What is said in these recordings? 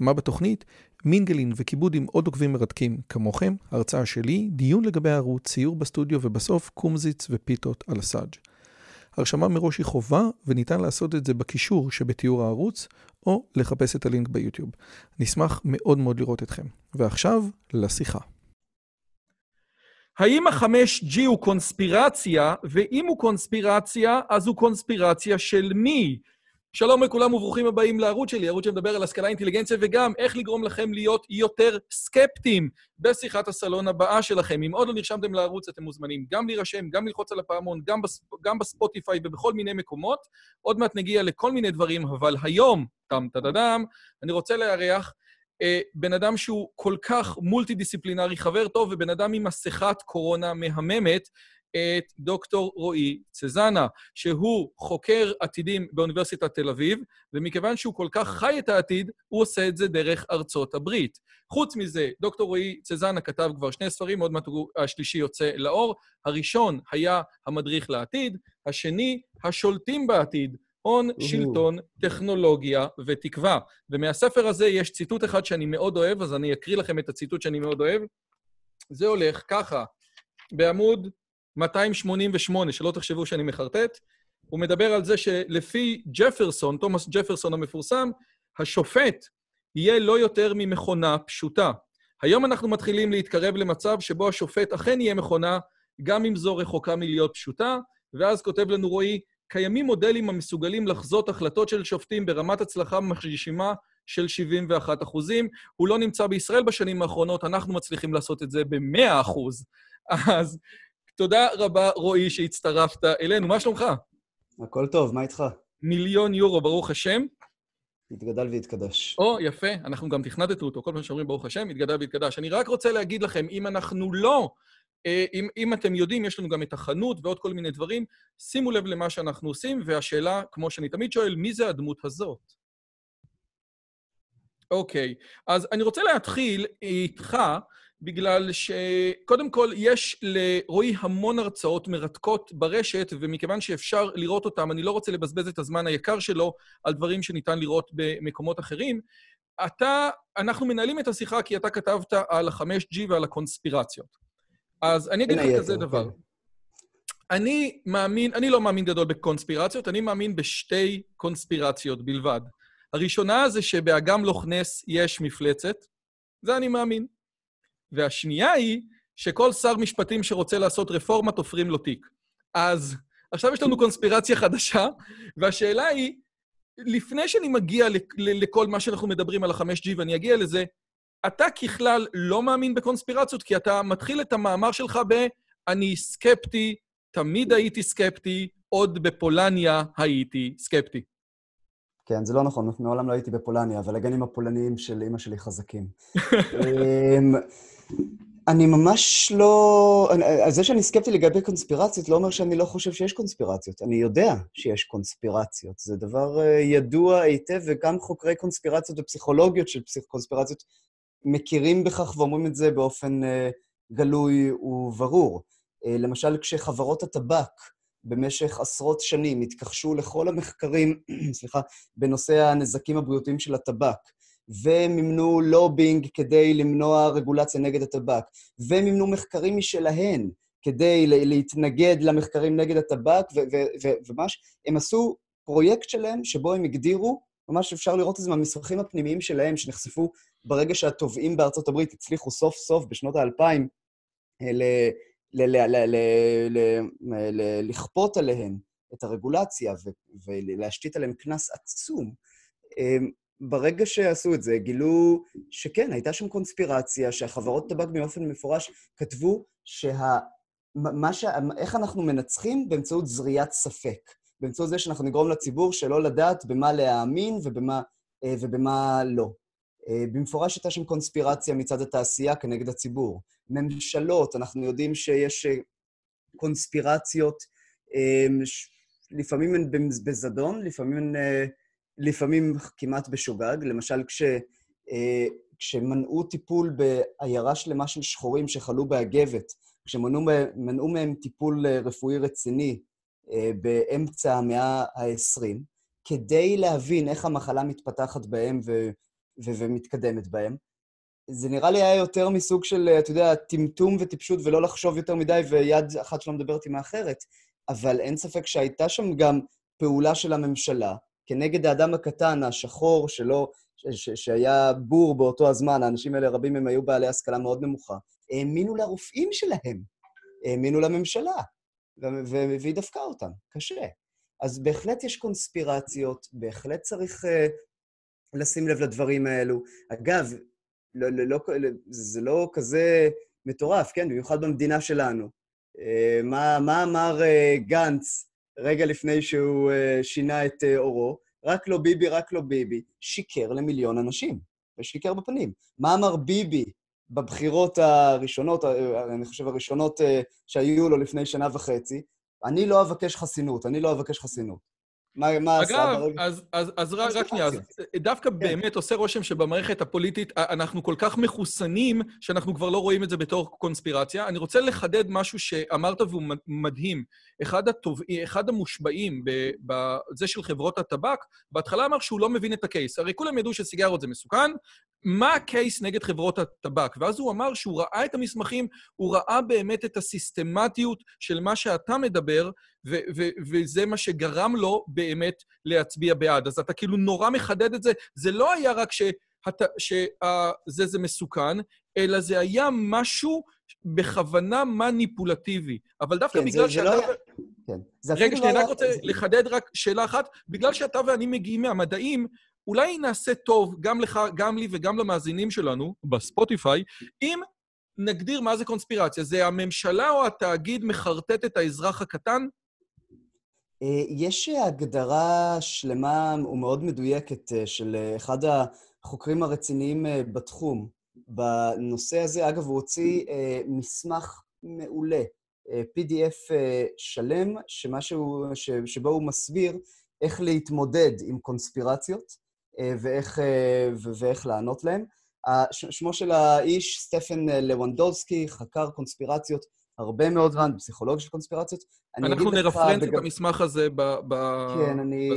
מה בתוכנית? מינגלין וכיבוד עם עוד עוקבים מרתקים כמוכם, הרצאה שלי, דיון לגבי הערוץ, ציור בסטודיו ובסוף קומזיץ ופיתות על הסאג'. הרשמה מראש היא חובה וניתן לעשות את זה בקישור שבתיאור הערוץ או לחפש את הלינק ביוטיוב. נשמח מאוד מאוד לראות אתכם. ועכשיו, לשיחה. האם החמש G הוא קונספירציה, ואם הוא קונספירציה, אז הוא קונספירציה של מי? שלום לכולם וברוכים הבאים לערוץ שלי, ערוץ שמדבר על השכלה, אינטליגנציה וגם איך לגרום לכם להיות יותר סקפטיים בשיחת הסלון הבאה שלכם. אם עוד לא נרשמתם לערוץ, אתם מוזמנים גם להירשם, גם ללחוץ על הפעמון, גם, בספ... גם בספוטיפיי ובכל מיני מקומות. עוד מעט נגיע לכל מיני דברים, אבל היום, טם טדדם, אני רוצה לארח אה, בן אדם שהוא כל כך מולטי-דיסציפלינרי, חבר טוב ובן אדם עם מסכת קורונה מהממת, את דוקטור רועי צזנה, שהוא חוקר עתידים באוניברסיטת תל אביב, ומכיוון שהוא כל כך חי את העתיד, הוא עושה את זה דרך ארצות הברית. חוץ מזה, דוקטור רועי צזנה כתב כבר שני ספרים, עוד מעט השלישי יוצא לאור. הראשון היה המדריך לעתיד, השני, השולטים בעתיד, הון, שלטון, טכנולוגיה ותקווה. ומהספר הזה יש ציטוט אחד שאני מאוד אוהב, אז אני אקריא לכם את הציטוט שאני מאוד אוהב. זה הולך ככה, בעמוד 288, שלא תחשבו שאני מחרטט, הוא מדבר על זה שלפי ג'פרסון, תומאס ג'פרסון המפורסם, השופט יהיה לא יותר ממכונה פשוטה. היום אנחנו מתחילים להתקרב למצב שבו השופט אכן יהיה מכונה, גם אם זו רחוקה מלהיות פשוטה, ואז כותב לנו רועי, קיימים מודלים המסוגלים לחזות החלטות של שופטים ברמת הצלחה מרשימה של 71 אחוזים. הוא לא נמצא בישראל בשנים האחרונות, אנחנו מצליחים לעשות את זה ב-100 אחוז. אז תודה רבה, רועי, שהצטרפת אלינו. מה שלומך? הכל טוב, מה איתך? מיליון יורו, ברוך השם. יתגדל ויתקדש. או, יפה, אנחנו גם תכנתנו אותו, כל פעם שאומרים ברוך השם, יתגדל ויתקדש. אני רק רוצה להגיד לכם, אם אנחנו לא, אה, אם, אם אתם יודעים, יש לנו גם את החנות ועוד כל מיני דברים, שימו לב למה שאנחנו עושים, והשאלה, כמו שאני תמיד שואל, מי זה הדמות הזאת? אוקיי, אז אני רוצה להתחיל איתך, בגלל שקודם כל יש לרועי המון הרצאות מרתקות ברשת, ומכיוון שאפשר לראות אותם, אני לא רוצה לבזבז את הזמן היקר שלו על דברים שניתן לראות במקומות אחרים. אתה, אנחנו מנהלים את השיחה כי אתה כתבת על ה-5G ועל הקונספירציות. אז אני אגיד לך כזה דבר. כן. אני מאמין, אני לא מאמין גדול בקונספירציות, אני מאמין בשתי קונספירציות בלבד. הראשונה זה שבאגם לוך נס יש מפלצת, זה אני מאמין. והשנייה היא שכל שר משפטים שרוצה לעשות רפורמה, תופרים לו תיק. אז עכשיו יש לנו קונספירציה חדשה, והשאלה היא, לפני שאני מגיע לכל מה שאנחנו מדברים על ה-5G, ואני אגיע לזה, אתה ככלל לא מאמין בקונספירציות, כי אתה מתחיל את המאמר שלך ב- אני סקפטי, תמיד הייתי סקפטי, עוד בפולניה הייתי סקפטי. כן, זה לא נכון, מעולם לא הייתי בפולניה, אבל הגנים הפולניים של אימא שלי חזקים. אמ, אני ממש לא... זה שאני סקפטי לגבי קונספירציות לא אומר שאני לא חושב שיש קונספירציות. אני יודע שיש קונספירציות. זה דבר אה, ידוע היטב, וגם חוקרי קונספירציות ופסיכולוגיות של קונספירציות מכירים בכך ואומרים את זה באופן אה, גלוי וברור. אה, למשל, כשחברות הטבק במשך עשרות שנים התכחשו לכל המחקרים, סליחה, בנושא הנזקים הבריאותיים של הטבק, ומימנו לובינג כדי למנוע רגולציה נגד הטבק, ומימנו מחקרים משלהן כדי להתנגד למחקרים נגד הטבק, וממש, הם עשו פרויקט שלם שבו הם הגדירו, ממש אפשר לראות את זה מהמסמכים הפנימיים שלהם, שנחשפו ברגע שהתובעים בארצות הברית הצליחו סוף סוף בשנות האלפיים לכפות עליהם את הרגולציה ולהשתית עליהם קנס עצום, ברגע שעשו את זה, גילו שכן, הייתה שם קונספירציה, שהחברות טבק באופן מפורש כתבו שה... מה ש... איך אנחנו מנצחים? באמצעות זריעת ספק. באמצעות זה שאנחנו נגרום לציבור שלא לדעת במה להאמין ובמה, ובמה לא. במפורש הייתה שם קונספירציה מצד התעשייה כנגד הציבור. ממשלות, אנחנו יודעים שיש קונספירציות, לפעמים הן בזדון, לפעמים. לפעמים כמעט בשוגג. למשל, כש, כשמנעו טיפול בעיירה שלמה של שחורים שחלו באגבת, כשמנעו מהם טיפול רפואי רציני באמצע המאה ה-20, כדי להבין איך המחלה מתפתחת בהם ו- ו- ומתקדמת בהם. זה נראה לי היה יותר מסוג של, אתה יודע, טמטום וטיפשות ולא לחשוב יותר מדי ויד אחת שלא מדברת עם האחרת, אבל אין ספק שהייתה שם גם פעולה של הממשלה כנגד האדם הקטן, השחור, שלא, ש- ש- שהיה בור באותו הזמן, האנשים האלה, רבים מהם היו בעלי השכלה מאוד נמוכה, האמינו לרופאים שלהם, האמינו לממשלה, והיא דפקה אותם, קשה. אז בהחלט יש קונספירציות, בהחלט צריך uh, לשים לב לדברים האלו. אגב, לא, לא, לא, זה לא כזה מטורף, כן? במיוחד במדינה שלנו. Uh, מה, מה אמר uh, גנץ רגע לפני שהוא uh, שינה את אורו? רק לא ביבי, רק לא ביבי. שיקר למיליון אנשים, ושיקר בפנים. מה אמר ביבי בבחירות הראשונות, אני חושב הראשונות שהיו לו לפני שנה וחצי? אני לא אבקש חסינות, אני לא אבקש חסינות. מה, מה עשה ברגע? אגב, אז, אז, אז רק, רק שנייה, אז דווקא כן. באמת עושה רושם שבמערכת הפוליטית אנחנו כל כך מחוסנים, שאנחנו כבר לא רואים את זה בתור קונספירציה. אני רוצה לחדד משהו שאמרת והוא מדהים. אחד, הטוב, אחד המושבעים בזה של חברות הטבק, בהתחלה אמר שהוא לא מבין את הקייס. הרי כולם ידעו שסיגרות זה מסוכן, מה הקייס נגד חברות הטבק? ואז הוא אמר שהוא ראה את המסמכים, הוא ראה באמת את הסיסטמטיות של מה שאתה מדבר, וזה מה שגרם לו באמת להצביע בעד. אז אתה כאילו נורא מחדד את זה. זה לא היה רק שזה זה מסוכן, אלא זה היה משהו בכוונה מניפולטיבי. אבל דווקא כן, בגלל זה, שאתה... זה לא. כן. זה רגע, שנייה, אני רק רוצה זה... לחדד רק שאלה אחת. בגלל שאתה ואני מגיעים מהמדעים, אולי נעשה טוב גם לך, גם לי וגם למאזינים שלנו, בספוטיפיי, אם נגדיר מה זה קונספירציה. זה הממשלה או התאגיד מחרטט את האזרח הקטן? אה, יש הגדרה שלמה ומאוד מדויקת אה, של אה, אחד החוקרים הרציניים בתחום בנושא הזה. אגב, הוא הוציא מסמך מעולה, PDF שלם, שמשהו, שבו הוא מסביר איך להתמודד עם קונספירציות ואיך, ואיך לענות להם. שמו של האיש, סטפן לוונדובסקי, חקר קונספירציות הרבה מאוד זמן בפסיכולוגיה של קונספירציות. אנחנו נרפרנס בג... את המסמך הזה ב... ב... כן, אני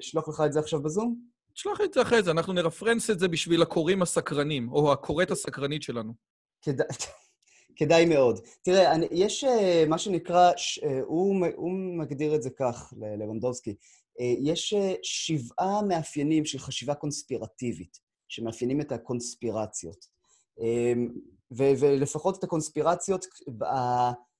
אשלוח לך את זה עכשיו בזום? תשלח את זה אחרי זה, אנחנו נרפרנס את זה בשביל הקוראים הסקרנים, או הקוראת הסקרנית שלנו. כדאי, כדאי מאוד. תראה, אני, יש uh, מה שנקרא, ש, uh, הוא, הוא מגדיר את זה כך, לוונדובסקי, uh, יש uh, שבעה מאפיינים של חשיבה קונספירטיבית, שמאפיינים את הקונספירציות. Uh, ו- ולפחות את הקונספירציות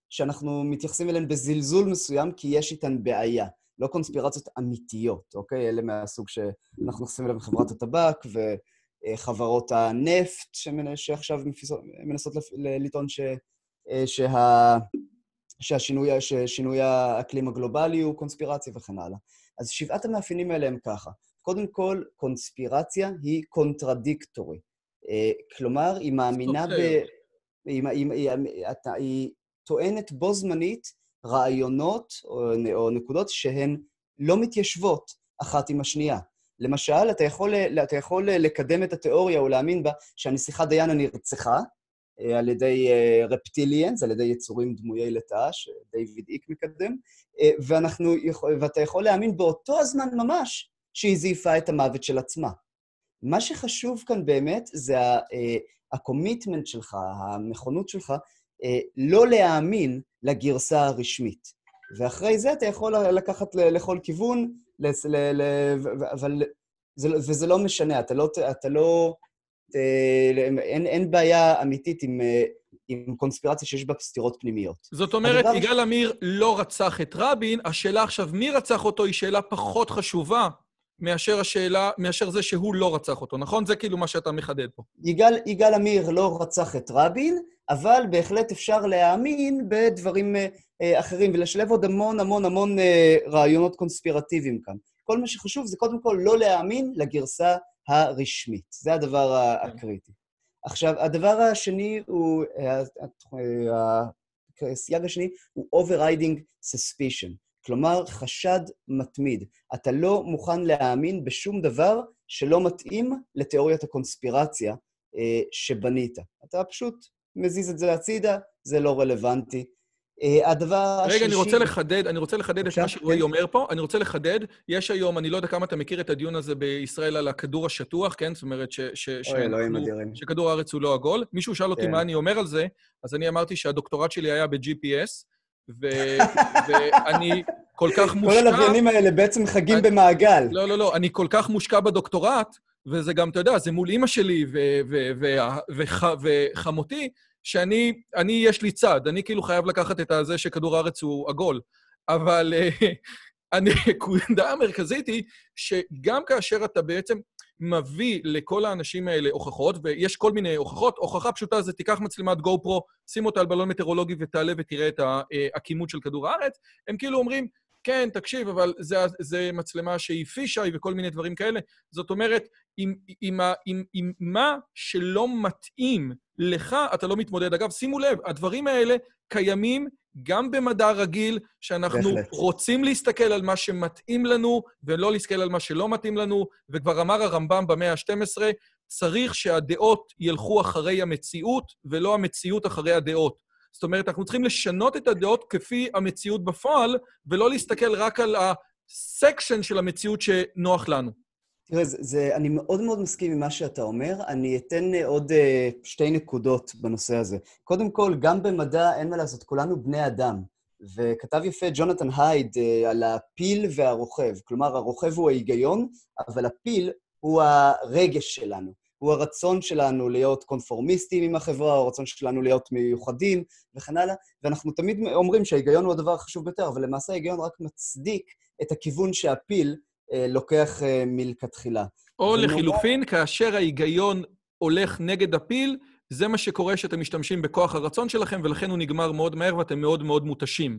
שאנחנו מתייחסים אליהן בזלזול מסוים, כי יש איתן בעיה. לא קונספירציות אמיתיות, אוקיי? אלה מהסוג שאנחנו נכנסים אליהן בחברת הטבק וחברות הנפט, שעכשיו מנסות לטעון ש... שה... שהשינוי, ששינוי האקלים הגלובלי הוא קונספירציה וכן הלאה. אז שבעת המאפיינים האלה הם ככה. קודם כל, קונספירציה היא קונטרדיקטורי. אה, כלומר, היא מאמינה ב... היא, היא, היא, היא טוענת בו זמנית רעיונות או, או נקודות שהן לא מתיישבות אחת עם השנייה. למשל, אתה יכול, אתה יכול לקדם את התיאוריה או להאמין בה שהנסיכה דיאנה נרצחה אה, על ידי רפטיליאנס, אה, על ידי יצורים דמויי לטאה, שדייוויד איק מקדם, ואנחנו, ואתה יכול להאמין באותו הזמן ממש שהיא זייפה את המוות של עצמה. מה שחשוב כאן באמת זה הקומיטמנט אה, שלך, הנכונות שלך, אה, לא להאמין לגרסה הרשמית. ואחרי זה אתה יכול לקחת לכל כיוון, אבל זה, לא, וזה לא משנה, אתה לא... אתה לא אה, אין, אין בעיה אמיתית עם, עם קונספירציה שיש בה סתירות פנימיות. זאת אומרת. יגאל עמיר לא רצח את רבין, השאלה עכשיו מי רצח אותו היא שאלה פחות חשובה מאשר השאלה, מאשר זה שהוא לא רצח אותו, נכון? זה כאילו מה שאתה מחדד פה. יגאל, יגאל עמיר לא רצח את רבין, אבל בהחלט אפשר להאמין בדברים אה, אחרים ולשלב עוד המון המון המון אה, רעיונות קונספירטיביים כאן. כל מה שחשוב זה קודם כל לא להאמין לגרסה הרשמית. זה הדבר כן. הקריטי. עכשיו, הדבר השני הוא, אה, הסייג השני הוא overriding suspicion. כלומר, חשד מתמיד. אתה לא מוכן להאמין בשום דבר שלא מתאים לתיאוריית הקונספירציה אה, שבנית. אתה פשוט מזיז את זה הצידה, זה לא רלוונטי. אה, הדבר השלישי... רגע, אני רוצה לחדד, אני רוצה לחדד את מה שרועי כן. אומר פה. אני רוצה לחדד, יש היום, אני לא יודע כמה אתה מכיר את הדיון הזה בישראל על הכדור השטוח, כן? זאת אומרת ש... ש אוי, אלוהים אדירים. שכדור הארץ הוא לא עגול. מישהו שאל אותי כן. מה אני אומר על זה, אז אני אמרתי שהדוקטורט שלי היה ב-GPS, ואני כל כך מושקע... כל הלוויינים האלה בעצם חגים אני, במעגל. לא, לא, לא, אני כל כך מושקע בדוקטורט, וזה גם, אתה יודע, זה מול אימא שלי וחמותי, שאני, אני, יש לי צד, אני כאילו חייב לקחת את הזה שכדור הארץ הוא עגול. אבל הנקודה המרכזית היא שגם כאשר אתה בעצם מביא לכל האנשים האלה הוכחות, ויש כל מיני הוכחות, הוכחה פשוטה זה תיקח מצלמת גו פרו, שים אותה על בלון מטאורולוגי ותעלה ותראה את העקימות של כדור הארץ, הם כאילו אומרים, כן, תקשיב, אבל זה, זה מצלמה שהיא פישאי וכל מיני דברים כאלה. זאת אומרת, עם, עם, עם, עם מה שלא מתאים לך, אתה לא מתמודד. אגב, שימו לב, הדברים האלה קיימים גם במדע רגיל, שאנחנו בהחלט. רוצים להסתכל על מה שמתאים לנו, ולא להסתכל על מה שלא מתאים לנו, וכבר אמר הרמב"ם במאה ה-12, צריך שהדעות ילכו אחרי המציאות, ולא המציאות אחרי הדעות. זאת אומרת, אנחנו צריכים לשנות את הדעות כפי המציאות בפועל, ולא להסתכל רק על הסקשן של המציאות שנוח לנו. תראה, זה, זה, אני מאוד מאוד מסכים עם מה שאתה אומר. אני אתן עוד uh, שתי נקודות בנושא הזה. קודם כל, גם במדע אין מה לעשות, כולנו בני אדם. וכתב יפה ג'ונתן הייד uh, על הפיל והרוכב. כלומר, הרוכב הוא ההיגיון, אבל הפיל הוא הרגש שלנו. הוא הרצון שלנו להיות קונפורמיסטים עם החברה, הוא הרצון שלנו להיות מיוחדים וכן הלאה. ואנחנו תמיד אומרים שההיגיון הוא הדבר החשוב ביותר, אבל למעשה ההיגיון רק מצדיק את הכיוון שהפיל אה, לוקח אה, מלכתחילה. או לחילופין, כאשר ההיגיון הולך נגד הפיל, זה מה שקורה שאתם משתמשים בכוח הרצון שלכם, ולכן הוא נגמר מאוד מהר ואתם מאוד מאוד מותשים.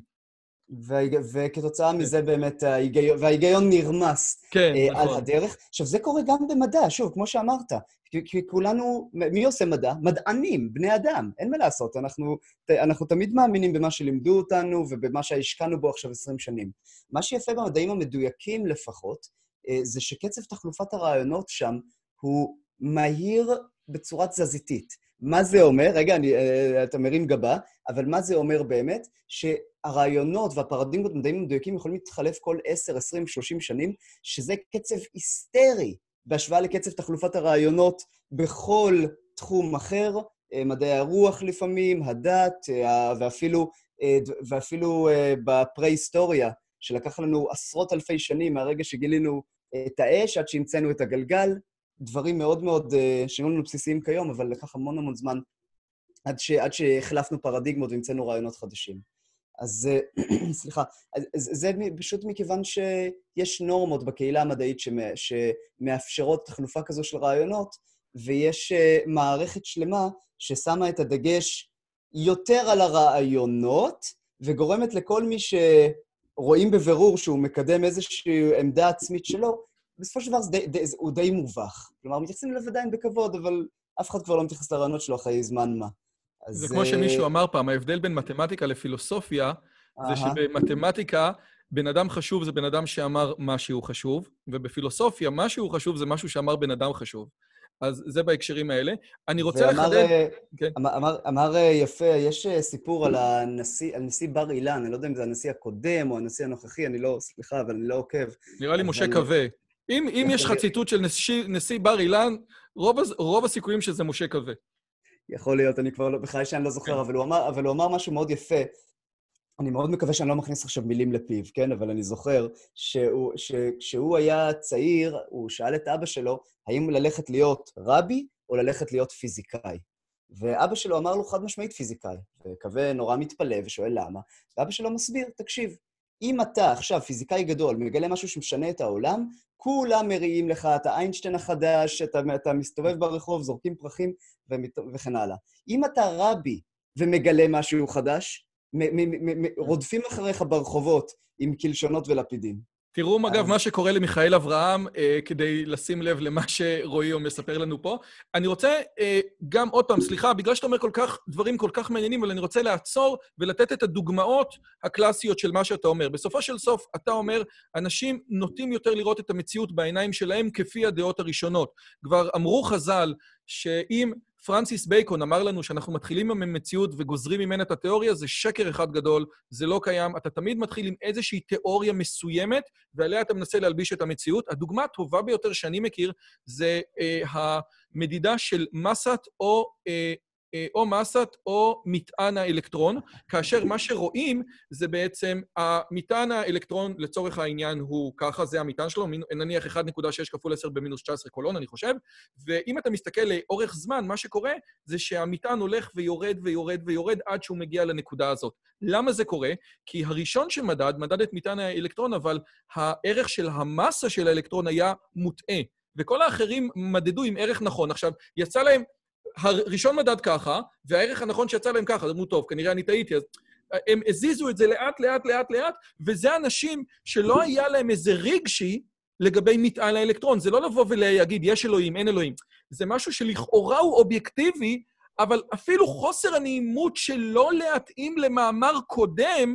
וכתוצאה מזה באמת ההיגיון, וההיגיון נרמס כן, uh, נכון. על הדרך. עכשיו, זה קורה גם במדע, שוב, כמו שאמרת, כי, כי כולנו, מי עושה מדע? מדענים, בני אדם, אין מה לעשות. אנחנו, אנחנו תמיד מאמינים במה שלימדו אותנו ובמה שהשקענו בו עכשיו 20 שנים. מה שיפה במדעים המדויקים לפחות, uh, זה שקצב תחלופת הרעיונות שם הוא מהיר בצורה תזזיתית. מה זה אומר? רגע, אני, uh, אתה מרים גבה, אבל מה זה אומר באמת? שהרעיונות והפרדיגמות במדעים מדויקים יכולים להתחלף כל 10, 20, 30 שנים, שזה קצב היסטרי בהשוואה לקצב תחלופת הרעיונות בכל תחום אחר, uh, מדעי הרוח לפעמים, הדת, ואפילו, ואפילו בפרה-היסטוריה, שלקח לנו עשרות אלפי שנים מהרגע שגילינו את האש עד שהמצאנו את הגלגל, דברים מאוד מאוד, אה, שהיו לנו בסיסיים כיום, אבל לקח המון המון זמן עד, ש, עד שהחלפנו פרדיגמות והמצאנו רעיונות חדשים. אז סליחה, זה פשוט מכיוון שיש נורמות בקהילה המדעית שמאפשרות תחלופה כזו של רעיונות, ויש אה, מערכת שלמה ששמה את הדגש יותר על הרעיונות, וגורמת לכל מי שרואים בבירור שהוא מקדם איזושהי עמדה עצמית שלו, בסופו של דבר די, די, הוא די מובך. כלומר, מתייחסים אליו עדיין בכבוד, אבל אף אחד כבר לא מתייחס לרעיונות שלו אחרי זמן מה. אז... זה כמו שמישהו אמר פעם, ההבדל בין מתמטיקה לפילוסופיה, זה שבמתמטיקה, בן אדם חשוב זה בן אדם שאמר משהו חשוב, ובפילוסופיה, משהו חשוב זה משהו שאמר בן אדם חשוב. אז זה בהקשרים האלה. אני רוצה ואמר, לחדד... אה, כן. אמר, אמר, אמר אה, יפה, יש אה, סיפור על הנשיא, על נשיא בר אילן, אני לא יודע אם זה הנשיא הקודם או הנשיא הנוכחי, אני לא, סליחה, אבל אני לא עוקב. נראה לי משה קווה. אם, אם יש לך ציטוט של נשיא, נשיא בר אילן, רוב, רוב הסיכויים שזה משה קווה. יכול להיות, אני כבר לא, בכלל שאני לא זוכר. אבל, הוא אמר, אבל הוא אמר משהו מאוד יפה. אני מאוד מקווה שאני לא מכניס עכשיו מילים לפיו, כן? אבל אני זוכר שהוא, שכשהוא היה צעיר, הוא שאל את אבא שלו האם ללכת להיות רבי או ללכת להיות פיזיקאי. ואבא שלו אמר לו חד משמעית פיזיקאי, וקווה נורא מתפלא ושואל למה, ואבא שלו מסביר, תקשיב, אם אתה עכשיו פיזיקאי גדול, מגלה משהו שמשנה את העולם, כולם מריעים לך, אתה איינשטיין החדש, אתה, אתה מסתובב ברחוב, זורקים פרחים ומת, וכן הלאה. אם אתה רבי ומגלה משהו חדש, מ, מ, מ, רודפים אחריך ברחובות עם קלשונות ולפידים. תראו, אגב, מה שקורה למיכאל אברהם, אה, כדי לשים לב למה שרועי מספר לנו פה. אני רוצה אה, גם, עוד פעם, סליחה, בגלל שאתה אומר כל כך, דברים כל כך מעניינים, אבל אני רוצה לעצור ולתת את הדוגמאות הקלאסיות של מה שאתה אומר. בסופו של סוף, אתה אומר, אנשים נוטים יותר לראות את המציאות בעיניים שלהם כפי הדעות הראשונות. כבר אמרו חז"ל שאם פרנסיס בייקון אמר לנו שאנחנו מתחילים עם המציאות וגוזרים ממנה את התיאוריה, זה שקר אחד גדול, זה לא קיים. אתה תמיד מתחיל עם איזושהי תיאוריה מסוימת, ועליה אתה מנסה להלביש את המציאות. הדוגמה הטובה ביותר שאני מכיר זה אה, המדידה של מסת או אה, או מסת או מטען האלקטרון, כאשר מה שרואים זה בעצם המטען האלקטרון לצורך העניין הוא ככה, זה המטען שלו, נניח 1.6 כפול 10 במינוס 19 קולון, אני חושב, ואם אתה מסתכל לאורך זמן, מה שקורה זה שהמטען הולך ויורד ויורד ויורד עד שהוא מגיע לנקודה הזאת. למה זה קורה? כי הראשון שמדד, מדד את מטען האלקטרון, אבל הערך של המסה של האלקטרון היה מוטעה. וכל האחרים מדדו עם ערך נכון. עכשיו, יצא להם הראשון מדד ככה, והערך הנכון שיצא להם ככה, אמרו, טוב, כנראה אני טעיתי, אז הם הזיזו את זה לאט, לאט, לאט, לאט, וזה אנשים שלא היה להם איזה רגשי לגבי מטען האלקטרון. זה לא לבוא ולהגיד, יש אלוהים, אין אלוהים. זה משהו שלכאורה הוא אובייקטיבי, אבל אפילו חוסר הנעימות שלא להתאים למאמר קודם,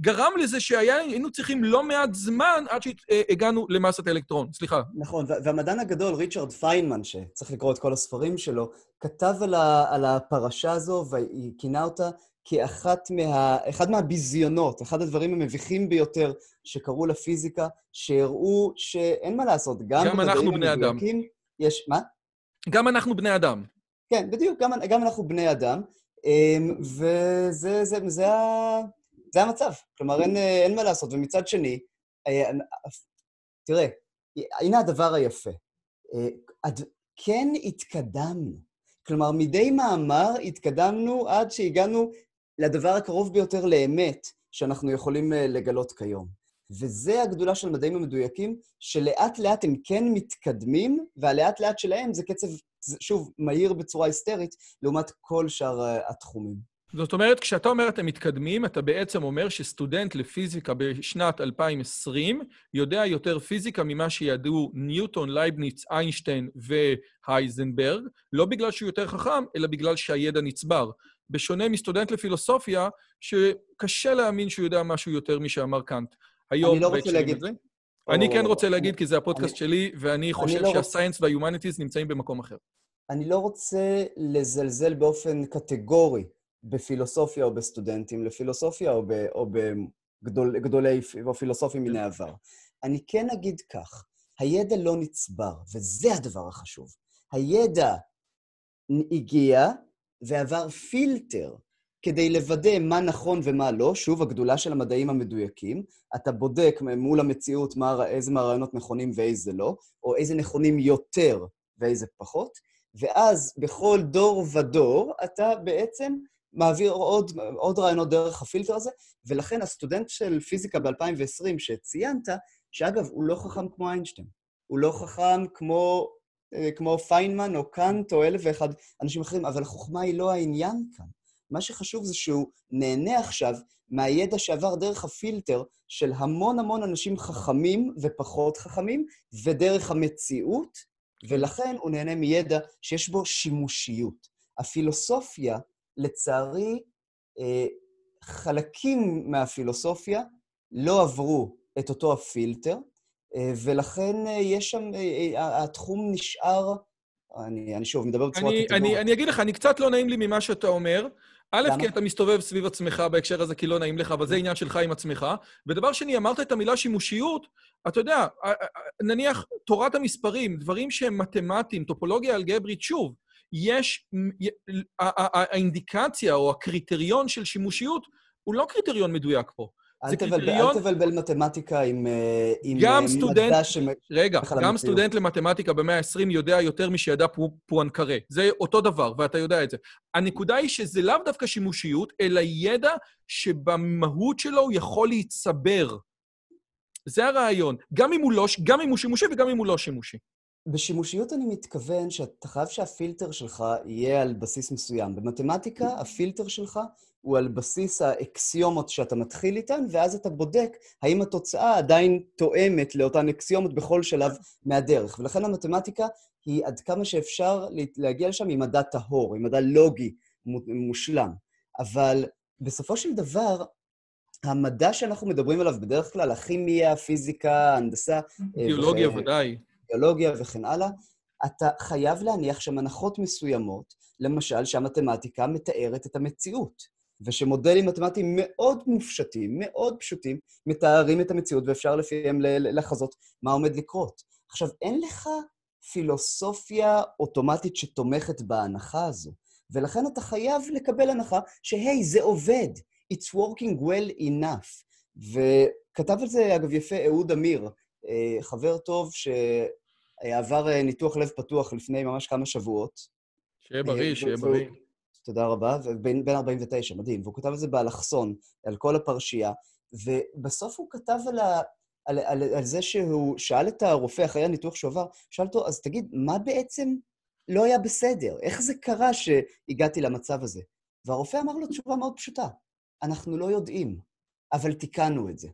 גרם לזה שהיינו צריכים לא מעט זמן עד שהגענו למסת האלקטרון. סליחה. נכון, והמדען הגדול, ריצ'רד פיינמן, שצריך לקרוא את כל הספרים שלו, כתב על, על הפרשה הזו וכינה אותה כאחת מה... אחד מהביזיונות, אחד הדברים המביכים ביותר שקרו לפיזיקה, שהראו שאין מה לעשות, גם... גם אנחנו בני אדם. יש... מה? גם אנחנו בני אדם. כן, בדיוק, גם, גם אנחנו בני אדם. אמ, וזה זה, זה, זה, זה המצב. כלומר, אין, אין מה לעשות. ומצד שני, אה, תראה, הנה הדבר היפה. אה, כן התקדמנו. כלומר, מדי מאמר התקדמנו עד שהגענו לדבר הקרוב ביותר לאמת שאנחנו יכולים אה, לגלות כיום. וזה הגדולה של מדעים המדויקים, שלאט לאט הם כן מתקדמים, והלאט לאט שלהם זה קצב, שוב, מהיר בצורה היסטרית, לעומת כל שאר התחומים. זאת אומרת, כשאתה אומר אתם מתקדמים, אתה בעצם אומר שסטודנט לפיזיקה בשנת 2020 יודע יותר פיזיקה ממה שידעו ניוטון, לייבניץ, איינשטיין והייזנברג, לא בגלל שהוא יותר חכם, אלא בגלל שהידע נצבר. בשונה מסטודנט לפילוסופיה, שקשה להאמין שהוא יודע משהו יותר משאמר קאנט. היום, אני לא רוצה להגיד... זה. או... אני כן רוצה להגיד, כי זה הפודקאסט אני... שלי, ואני חושב לא שה science רוצה... וה humanities נמצאים במקום אחר. אני לא רוצה לזלזל באופן קטגורי בפילוסופיה או בסטודנטים לפילוסופיה או, ב, או בגדולי או פילוסופים מן העבר. אני כן אגיד כך, הידע לא נצבר, וזה הדבר החשוב. הידע הגיע ועבר פילטר כדי לוודא מה נכון ומה לא. שוב, הגדולה של המדעים המדויקים. אתה בודק מול המציאות מה, איזה מהרעיונות נכונים ואיזה לא, או איזה נכונים יותר ואיזה פחות, ואז בכל דור ודור אתה בעצם מעביר עוד, עוד רעיונות דרך הפילטר הזה, ולכן הסטודנט של פיזיקה ב-2020 שציינת, שאגב, הוא לא חכם כמו איינשטיין, הוא לא חכם כמו, אה, כמו פיינמן או קאנט או אלף ואחד אנשים אחרים, אבל החוכמה היא לא העניין כאן. מה שחשוב זה שהוא נהנה עכשיו מהידע שעבר דרך הפילטר של המון המון אנשים חכמים ופחות חכמים, ודרך המציאות, ולכן הוא נהנה מידע שיש בו שימושיות. הפילוסופיה לצערי, אה, חלקים מהפילוסופיה לא עברו את אותו הפילטר, אה, ולכן אה, יש שם, התחום נשאר, אני, אני שוב מדבר בצורה קטגורית. אני, אני אגיד לך, אני קצת לא נעים לי ממה שאתה אומר. א', כי אתה מסתובב סביב עצמך בהקשר הזה, כי לא נעים לך, אבל זה עניין שלך עם עצמך. ודבר שני, אמרת את המילה שימושיות, אתה יודע, נניח תורת המספרים, דברים שהם מתמטיים, טופולוגיה אלגברית, שוב, יש, האינדיקציה או הקריטריון של שימושיות הוא לא קריטריון מדויק פה. אל תבלבל מתמטיקה עם, אה, עם גם אה, סטודנט, מדע ש... רגע, גם סטודנט למתמטיקה במאה ה-20 יודע יותר משידע פואנקרה. זה אותו דבר, ואתה יודע את זה. הנקודה היא שזה לאו דווקא שימושיות, אלא ידע שבמהות שלו הוא יכול להצבר. זה הרעיון. גם אם הוא, לא, גם אם הוא שימושי וגם אם הוא לא שימושי. בשימושיות אני מתכוון שאתה חייב שהפילטר שלך יהיה על בסיס מסוים. במתמטיקה הפילטר שלך הוא על בסיס האקסיומות שאתה מתחיל איתן, ואז אתה בודק האם התוצאה עדיין תואמת לאותן אקסיומות בכל שלב מהדרך. ולכן המתמטיקה היא עד כמה שאפשר להגיע לשם עם מדע טהור, עם מדע לוגי מושלם. אבל בסופו של דבר, המדע שאנחנו מדברים עליו בדרך כלל, הכימיה, פיזיקה, הנדסה... ביולוגיה ו... ודאי. ביולוגיה וכן הלאה, אתה חייב להניח שם הנחות מסוימות, למשל שהמתמטיקה מתארת את המציאות. ושמודלים מתמטיים מאוד מופשטים, מאוד פשוטים, מתארים את המציאות ואפשר לפיהם לחזות מה עומד לקרות. עכשיו, אין לך פילוסופיה אוטומטית שתומכת בהנחה הזו, ולכן אתה חייב לקבל הנחה שהי, זה עובד, it's working well enough. וכתב על זה, אגב, יפה אהוד אמיר, חבר טוב שעבר אה, ניתוח לב פתוח לפני ממש כמה שבועות. שיהיה בריא, אה, שיהיה בריא. תודה רבה, ובן 49, מדהים. והוא כתב את זה באלכסון, על כל הפרשייה, ובסוף הוא כתב על, ה, על, על, על זה שהוא שאל את הרופא אחרי הניתוח שהוא עבר, שאל אותו, אז תגיד, מה בעצם לא היה בסדר? איך זה קרה שהגעתי למצב הזה? והרופא אמר לו תשובה מאוד פשוטה, אנחנו לא יודעים, אבל תיקנו את זה.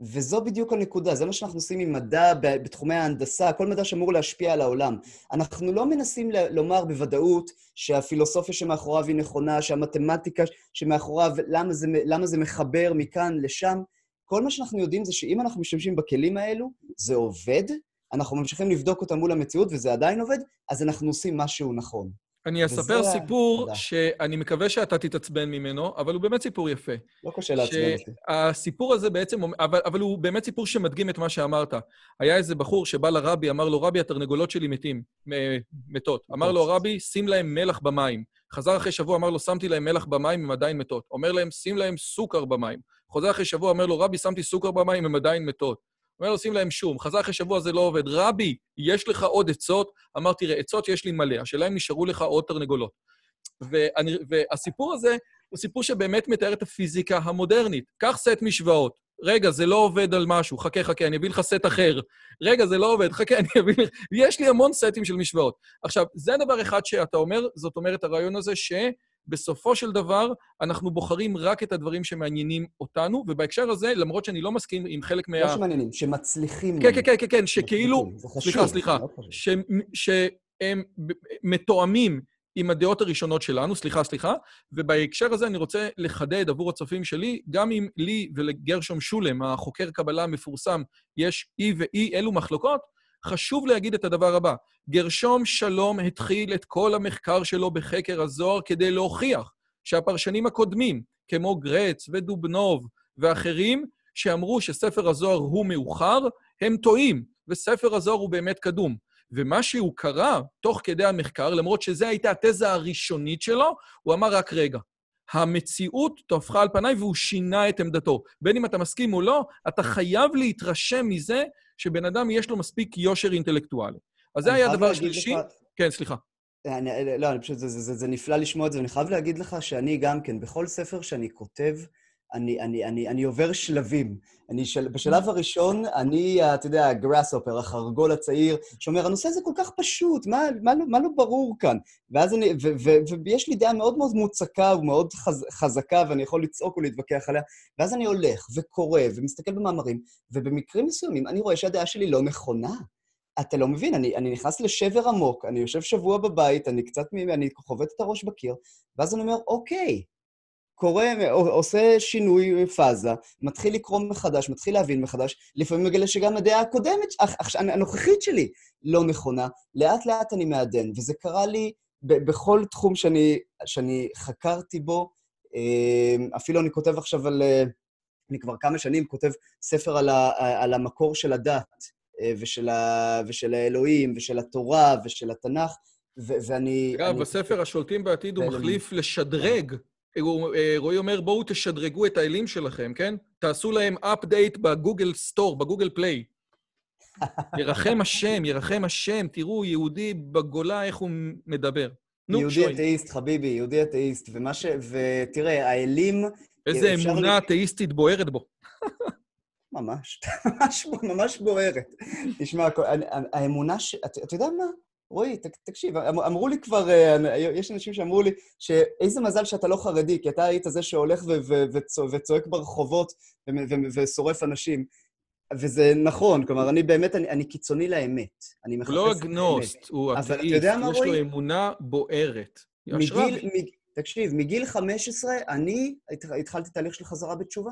וזו בדיוק הנקודה, זה מה שאנחנו עושים עם מדע בתחומי ההנדסה, כל מדע שאמור להשפיע על העולם. אנחנו לא מנסים לומר בוודאות שהפילוסופיה שמאחוריו היא נכונה, שהמתמטיקה שמאחוריו, למה זה, למה זה מחבר מכאן לשם. כל מה שאנחנו יודעים זה שאם אנחנו משתמשים בכלים האלו, זה עובד, אנחנו ממשיכים לבדוק אותם מול המציאות וזה עדיין עובד, אז אנחנו עושים משהו נכון. אני אספר סיפור שאני מקווה שאתה תתעצבן ממנו, אבל הוא באמת סיפור יפה. לא קשה לעצבן אותי. הסיפור הזה בעצם, אבל, אבל הוא באמת סיפור שמדגים את מה שאמרת. היה איזה בחור שבא לרבי, אמר לו, רבי, התרנגולות שלי מתים, מתות. אמר לו, רבי, שים להם מלח במים. חזר אחרי שבוע, אמר לו, שמתי להם מלח במים, הם עדיין מתות. אומר להם, שים להם סוכר במים. חוזר אחרי שבוע, אומר לו, רבי, שמתי סוכר במים, הם עדיין מתות. אומר לו, שים להם שום. חזר אחרי שבוע, זה לא עובד. רבי, יש לך עוד עצות? אמר, תראה, עצות יש לי מלא, השאלה אם נשארו לך עוד תרנגולות. ואני, והסיפור הזה הוא סיפור שבאמת מתאר את הפיזיקה המודרנית. קח סט משוואות. רגע, זה לא עובד על משהו, חכה, חכה, אני אביא לך סט אחר. רגע, זה לא עובד, חכה, אני אביא לך... יש לי המון סטים של משוואות. עכשיו, זה דבר אחד שאתה אומר, זאת אומרת, הרעיון הזה ש... בסופו של דבר, אנחנו בוחרים רק את הדברים שמעניינים אותנו, ובהקשר הזה, למרות שאני לא מסכים עם חלק מה... לא שמעניינים, שמצליחים. כן, כן, כן, כן, כן, שכאילו... סליחה, סליחה. לא שהם מתואמים עם הדעות הראשונות שלנו, סליחה, סליחה, ובהקשר הזה אני רוצה לחדד עבור הצופים שלי, גם אם לי ולגרשום שולם, החוקר קבלה המפורסם, יש אי ואי אלו מחלוקות, חשוב להגיד את הדבר הבא. גרשום שלום התחיל את כל המחקר שלו בחקר הזוהר כדי להוכיח שהפרשנים הקודמים, כמו גרץ ודובנוב ואחרים, שאמרו שספר הזוהר הוא מאוחר, הם טועים, וספר הזוהר הוא באמת קדום. ומה שהוא קרא תוך כדי המחקר, למרות שזו הייתה התזה הראשונית שלו, הוא אמר רק רגע. המציאות טופחה על פניי והוא שינה את עמדתו. בין אם אתה מסכים או לא, אתה חייב להתרשם מזה שבן אדם יש לו מספיק יושר אינטלקטואלי. אז זה היה הדבר השלישי. לך... כן, סליחה. אני, לא, אני פשוט, זה, זה, זה, זה נפלא לשמוע את זה, ואני חייב להגיד לך שאני גם כן, בכל ספר שאני כותב, אני, אני, אני, אני עובר שלבים. אני של, בשלב הראשון, אני, אתה יודע, הגראסופר, החרגול הצעיר, שאומר, הנושא הזה כל כך פשוט, מה, מה, מה לא ברור כאן? ואז אני, ו, ו, ו, ויש לי דעה מאוד מאוד מוצקה ומאוד חז, חזקה, ואני יכול לצעוק ולהתווכח עליה, ואז אני הולך וקורא ומסתכל במאמרים, ובמקרים מסוימים אני רואה שהדעה שלי לא נכונה. אתה לא מבין, אני, אני נכנס לשבר עמוק, אני יושב שבוע בבית, אני קצת, אני חובט את הראש בקיר, ואז אני אומר, אוקיי, קורא, עושה שינוי פאזה, מתחיל לקרוא מחדש, מתחיל להבין מחדש, לפעמים מגלה שגם הדעה הקודמת, הנוכחית שלי, לא נכונה. לאט-לאט אני מעדן, וזה קרה לי בכל תחום שאני, שאני חקרתי בו. אמ, אפילו אני כותב עכשיו על... אני כבר כמה שנים כותב ספר על, ה, על המקור של הדת, אה, ושל, ה, ושל האלוהים, ושל התורה, ושל התנ"ך, ו- ואני... אגב, בספר השולטים בעתיד הוא מחליף לשדרג אה, רועי אומר, בואו תשדרגו את האלים שלכם, כן? תעשו להם אפדייט בגוגל סטור, בגוגל פליי. ירחם השם, ירחם השם, תראו, יהודי בגולה, איך הוא מדבר. נו, יהודי שוי. אתאיסט, חביבי, יהודי אתאיסט, ומה ש... ותראה, האלים... איזה אמונה אתאיסטית בוערת בו. ממש, ממש, ממש בוערת. תשמע, האמונה ש... אתה יודע מה? רועי, תקשיב, אמ, אמרו לי כבר, אה, יש אנשים שאמרו לי שאיזה מזל שאתה לא חרדי, כי אתה היית זה שהולך וצועק ברחובות ושורף אנשים. וזה נכון, כלומר, אני באמת, אני, אני קיצוני לאמת. אני מחפש. הוא לא אגנוסט, הוא אתאיסט, יש לו אמונה בוערת. מגיל, מג, תקשיב, מגיל 15 אני התחלתי תהליך של חזרה בתשובה.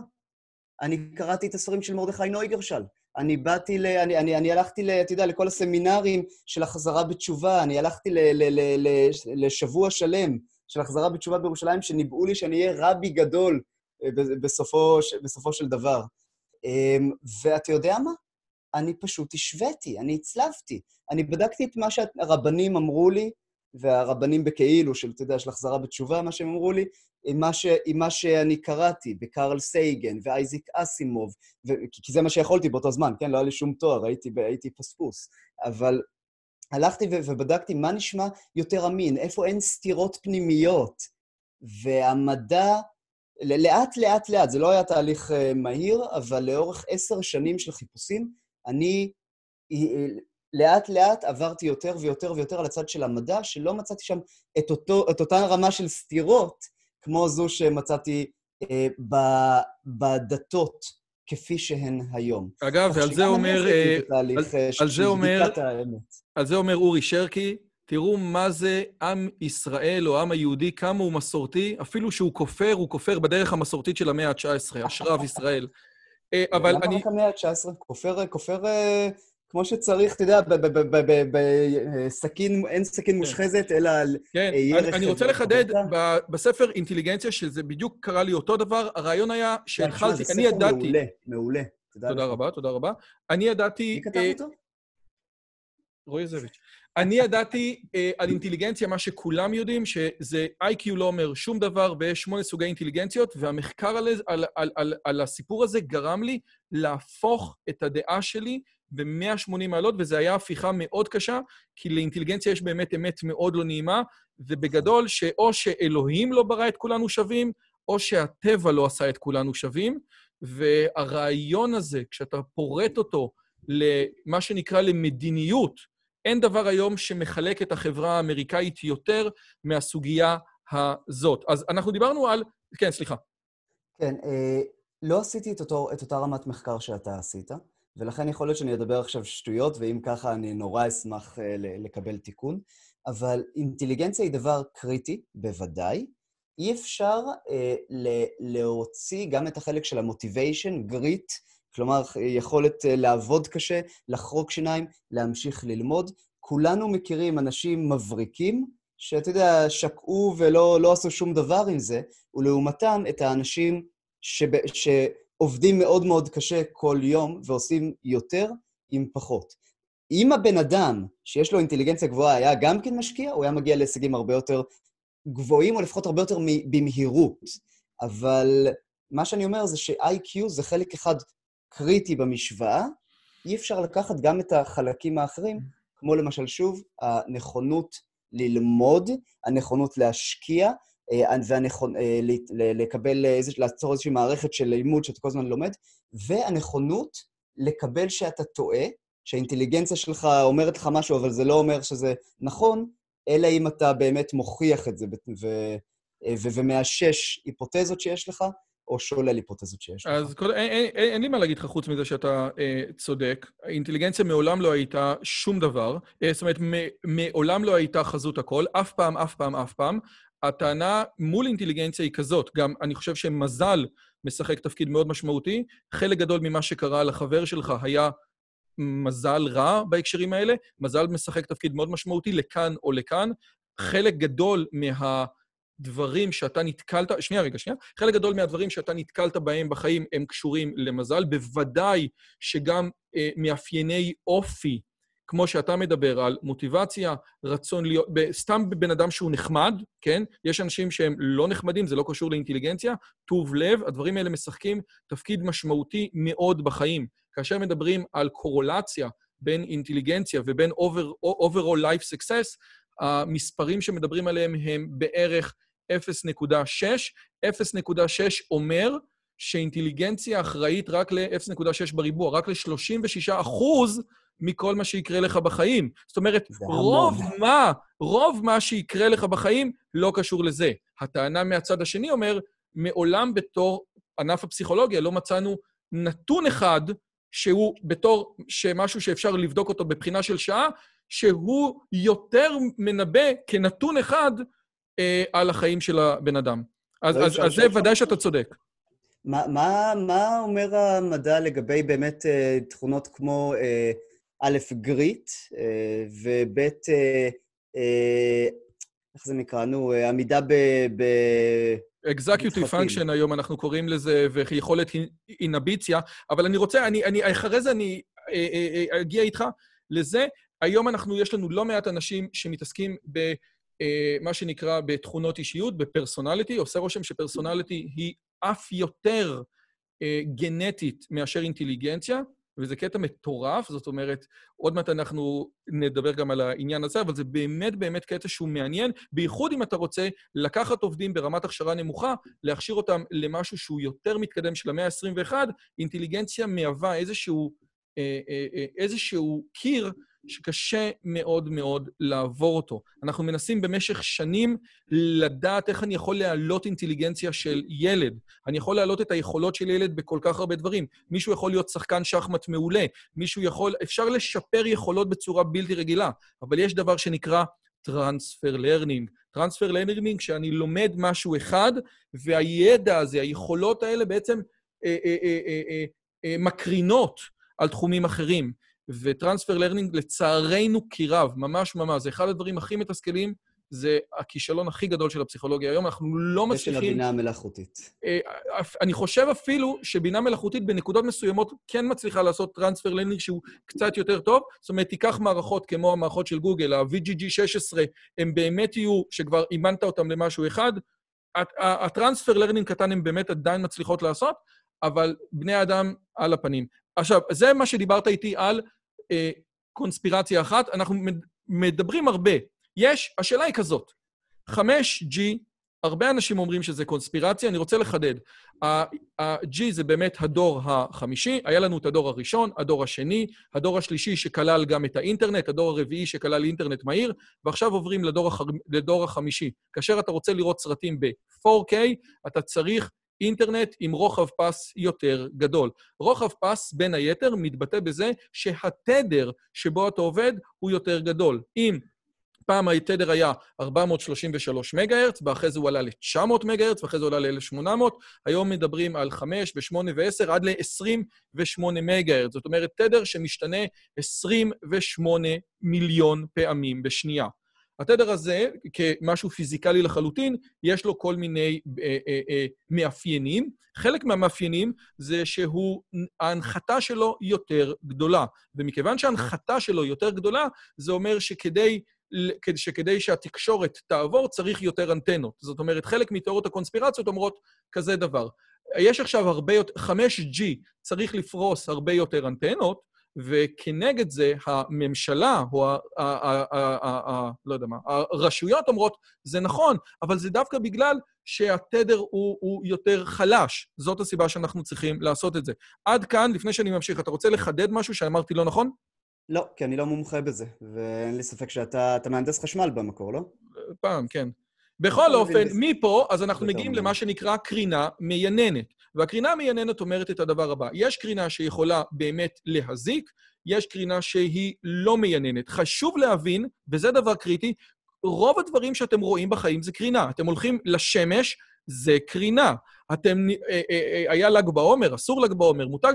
אני קראתי את הספרים של מרדכי נויגרשל. אני באתי ל... אני, אני, אני הלכתי, ל, אתה יודע, לכל הסמינרים של החזרה בתשובה, אני הלכתי ל, ל, ל, ל, לשבוע שלם של החזרה בתשובה בירושלים, שניבאו לי שאני אהיה רבי גדול אה, בסופו, בסופו של דבר. אמ, ואתה יודע מה? אני פשוט השוויתי, אני הצלבתי. אני בדקתי את מה שהרבנים אמרו לי, והרבנים בכאילו, של, אתה יודע, של החזרה בתשובה, מה שהם אמרו לי, עם מה, ש, עם מה שאני קראתי בקרל סייגן ואייזיק אסימוב, ו, כי זה מה שיכולתי באותו זמן, כן? לא היה לי שום תואר, הייתי, הייתי פספוס. אבל הלכתי ו, ובדקתי מה נשמע יותר אמין, איפה אין סתירות פנימיות. והמדע, לאט, לאט, לאט, זה לא היה תהליך uh, מהיר, אבל לאורך עשר שנים של חיפושים, אני לאט-לאט עברתי יותר ויותר ויותר על הצד של המדע, שלא מצאתי שם את, אותו, את אותה רמה של סתירות, כמו זו שמצאתי אה, ב, בדתות כפי שהן היום. אגב, ועל זה אומר... אה, על, אה, על זה אומר... על זה אומר אורי שרקי, תראו מה זה עם ישראל או עם היהודי, כמה הוא מסורתי, אפילו שהוא כופר, הוא כופר בדרך המסורתית של המאה ה-19, אשרב ישראל. אה, אבל אני... למה רק המאה ה-19? כופר, כופר כמו שצריך, אתה יודע, בסכין, אין סכין כן. מושחזת, אלא על כן, ירך... אני רוצה לחדד, בספר אינטליגנציה, שזה בדיוק קרה לי אותו דבר, הרעיון היה שהתחלתי, אני ידעתי... זה ספר מעולה, מעולה. תודה רבה, תודה רבה. אני ידעתי... מי כתב אה, אותו? רועי זביץ'. אני ידעתי אה, על אינטליגנציה, מה שכולם יודעים, שזה איי-קיו לא אומר שום דבר, ויש שמונה סוגי אינטליגנציות, והמחקר על, על, על, על, על הסיפור הזה גרם לי להפוך את הדעה שלי ב-180 מעלות, וזו הייתה הפיכה מאוד קשה, כי לאינטליגנציה יש באמת אמת מאוד לא נעימה, ובגדול, שאו שאלוהים לא ברא את כולנו שווים, או שהטבע לא עשה את כולנו שווים, והרעיון הזה, כשאתה פורט אותו למה שנקרא למדיניות, אין דבר היום שמחלק את החברה האמריקאית יותר מהסוגיה הזאת. אז אנחנו דיברנו על... כן, סליחה. כן, אה, לא עשיתי את, אותו, את אותה רמת מחקר שאתה עשית. ולכן יכול להיות שאני אדבר עכשיו שטויות, ואם ככה אני נורא אשמח uh, לקבל תיקון. אבל אינטליגנציה היא דבר קריטי, בוודאי. אי אפשר uh, להוציא גם את החלק של המוטיביישן, גריט, כלומר, יכולת uh, לעבוד קשה, לחרוק שיניים, להמשיך ללמוד. כולנו מכירים אנשים מבריקים, שאתה יודע, שקעו ולא לא עשו שום דבר עם זה, ולעומתם את האנשים שב, ש, עובדים מאוד מאוד קשה כל יום ועושים יותר עם פחות. אם הבן אדם שיש לו אינטליגנציה גבוהה היה גם כן משקיע, הוא היה מגיע להישגים הרבה יותר גבוהים, או לפחות הרבה יותר במהירות. אבל מה שאני אומר זה ש-IQ זה חלק אחד קריטי במשוואה, אי אפשר לקחת גם את החלקים האחרים, כמו למשל, שוב, הנכונות ללמוד, הנכונות להשקיע, והנכון, אה, לקבל, איזה, לעצור איזושהי מערכת של לימוד שאתה כל הזמן לומד, והנכונות לקבל שאתה טועה, שהאינטליגנציה שלך אומרת לך משהו, אבל זה לא אומר שזה נכון, אלא אם אתה באמת מוכיח את זה ו, אה, ו, ומאשש היפותזות שיש לך, או שולל היפותזות שיש לך. אז קודם, אין, אין, אין לי מה להגיד לך חוץ מזה שאתה אה, צודק. האינטליגנציה מעולם לא הייתה שום דבר. אה, זאת אומרת, מעולם לא הייתה חזות הכל, אף פעם, אף פעם, אף פעם. הטענה מול אינטליגנציה היא כזאת, גם אני חושב שמזל משחק תפקיד מאוד משמעותי. חלק גדול ממה שקרה לחבר שלך היה מזל רע בהקשרים האלה, מזל משחק תפקיד מאוד משמעותי לכאן או לכאן. חלק גדול מהדברים שאתה נתקלת, שנייה רגע, שנייה, חלק גדול מהדברים שאתה נתקלת בהם בחיים הם קשורים למזל, בוודאי שגם אה, מאפייני אופי כמו שאתה מדבר על מוטיבציה, רצון להיות, סתם בבן אדם שהוא נחמד, כן? יש אנשים שהם לא נחמדים, זה לא קשור לאינטליגנציה, טוב לב, הדברים האלה משחקים תפקיד משמעותי מאוד בחיים. כאשר מדברים על קורולציה בין אינטליגנציה ובין over, overall life success, המספרים שמדברים עליהם הם בערך 0.6. 0.6 אומר שאינטליגנציה אחראית רק ל-0.6 בריבוע, רק ל-36 אחוז מכל מה שיקרה לך בחיים. זאת אומרת, רוב. מה, רוב מה שיקרה לך בחיים לא קשור לזה. הטענה מהצד השני אומר, מעולם בתור ענף הפסיכולוגיה לא מצאנו נתון אחד שהוא בתור משהו שאפשר לבדוק אותו בבחינה של שעה, שהוא יותר מנבא כנתון אחד אה, על החיים של הבן אדם. אז, לא, אז, אז זה ודאי? שאתה צודק. מה, מה, מה אומר המדע לגבי באמת אה, תכונות כמו אה, א', גריט, אה, וב', אה, אה, איך זה נקרא? נו, עמידה ב... ב... משחקים. function היום אנחנו קוראים לזה, ויכולת אינביציה, אבל אני רוצה, אני, אני, אחרי זה אני אגיע איתך לזה. היום אנחנו, יש לנו לא מעט אנשים שמתעסקים במה שנקרא בתכונות אישיות, בפרסונליטי. עושה רושם שפרסונליטי היא אף יותר גנטית מאשר אינטליגנציה, וזה קטע מטורף, זאת אומרת, עוד מעט אנחנו נדבר גם על העניין הזה, אבל זה באמת באמת קטע שהוא מעניין, בייחוד אם אתה רוצה לקחת עובדים ברמת הכשרה נמוכה, להכשיר אותם למשהו שהוא יותר מתקדם של המאה ה-21, אינטליגנציה מהווה איזשהו, אה, אה, אה, איזשהו קיר שקשה מאוד מאוד לעבור אותו. אנחנו מנסים במשך שנים לדעת איך אני יכול להעלות אינטליגנציה של ילד. אני יכול להעלות את היכולות של ילד בכל כך הרבה דברים. מישהו יכול להיות שחקן שחמט מעולה, מישהו יכול... אפשר לשפר יכולות בצורה בלתי רגילה, אבל יש דבר שנקרא transfer learning. transfer learning, שאני לומד משהו אחד, והידע הזה, היכולות האלה בעצם אה, אה, אה, אה, אה, אה, מקרינות על תחומים אחרים. ו transfer learning, לצערנו כי רב, ממש ממש, זה אחד הדברים הכי מתסכלים, זה הכישלון הכי גדול של הפסיכולוגיה היום, אנחנו לא מצליחים... הבינה המלאכותית. אה, אני חושב אפילו שבינה מלאכותית בנקודות מסוימות כן מצליחה לעשות transfer learning שהוא קצת יותר טוב. זאת אומרת, תיקח מערכות כמו המערכות של גוגל, ה-VGG16, הם באמת יהיו, שכבר אימנת אותם למשהו אחד. ה transfer learning קטן הם באמת עדיין מצליחות לעשות, אבל בני אדם על הפנים. עכשיו, זה מה שדיברת איתי על קונספירציה אחת. אנחנו מד- מדברים הרבה. יש, השאלה היא כזאת, 5G, הרבה אנשים אומרים שזה קונספירציה, אני רוצה לחדד. ה-G זה באמת הדור החמישי, היה לנו את הדור הראשון, הדור השני, הדור השלישי שכלל גם את האינטרנט, הדור הרביעי שכלל אינטרנט מהיר, ועכשיו עוברים לדור, הח... לדור החמישי. כאשר אתה רוצה לראות סרטים ב-4K, אתה צריך אינטרנט עם רוחב פס יותר גדול. רוחב פס, בין היתר, מתבטא בזה שהתדר שבו אתה עובד הוא יותר גדול. אם פעם התדר היה 433 מגה-הרץ, ואחרי זה הוא עלה ל-900 מגה-הרץ, ואחרי זה הוא עלה ל-1,800. היום מדברים על 5 ו-8 ו-10 עד ל-28 מגה-הרץ. זאת אומרת, תדר שמשתנה 28 מיליון פעמים בשנייה. התדר הזה, כמשהו פיזיקלי לחלוטין, יש לו כל מיני אה, אה, אה, מאפיינים. חלק מהמאפיינים זה שהוא, ההנחתה שלו יותר גדולה. ומכיוון שההנחתה שלו יותר גדולה, זה אומר שכדי שכדי שהתקשורת תעבור, צריך יותר אנטנות. זאת אומרת, חלק מתיאוריות הקונספירציות אומרות כזה דבר. יש עכשיו הרבה יותר, 5G צריך לפרוס הרבה יותר אנטנות, וכנגד זה הממשלה, או ה... לא יודע מה, הרשויות אומרות, זה נכון, אבל זה דווקא בגלל שהתדר הוא, הוא יותר חלש. זאת הסיבה שאנחנו צריכים לעשות את זה. עד כאן, לפני שאני ממשיך, אתה רוצה לחדד משהו שאמרתי לא נכון? לא, כי אני לא מומחה בזה, ואין לי ספק שאתה אתה מהנדס חשמל במקור, לא? פעם, כן. בכל אופן, מפה, אז אנחנו מגיעים למה שנקרא קרינה מייננת. והקרינה המייננת אומרת את הדבר הבא, יש קרינה שיכולה באמת להזיק, יש קרינה שהיא לא מייננת. חשוב להבין, וזה דבר קריטי, רוב הדברים שאתם רואים בחיים זה קרינה. אתם הולכים לשמש, זה קרינה. אתם, היה ל"ג בעומר, אסור ל"ג בעומר, מותר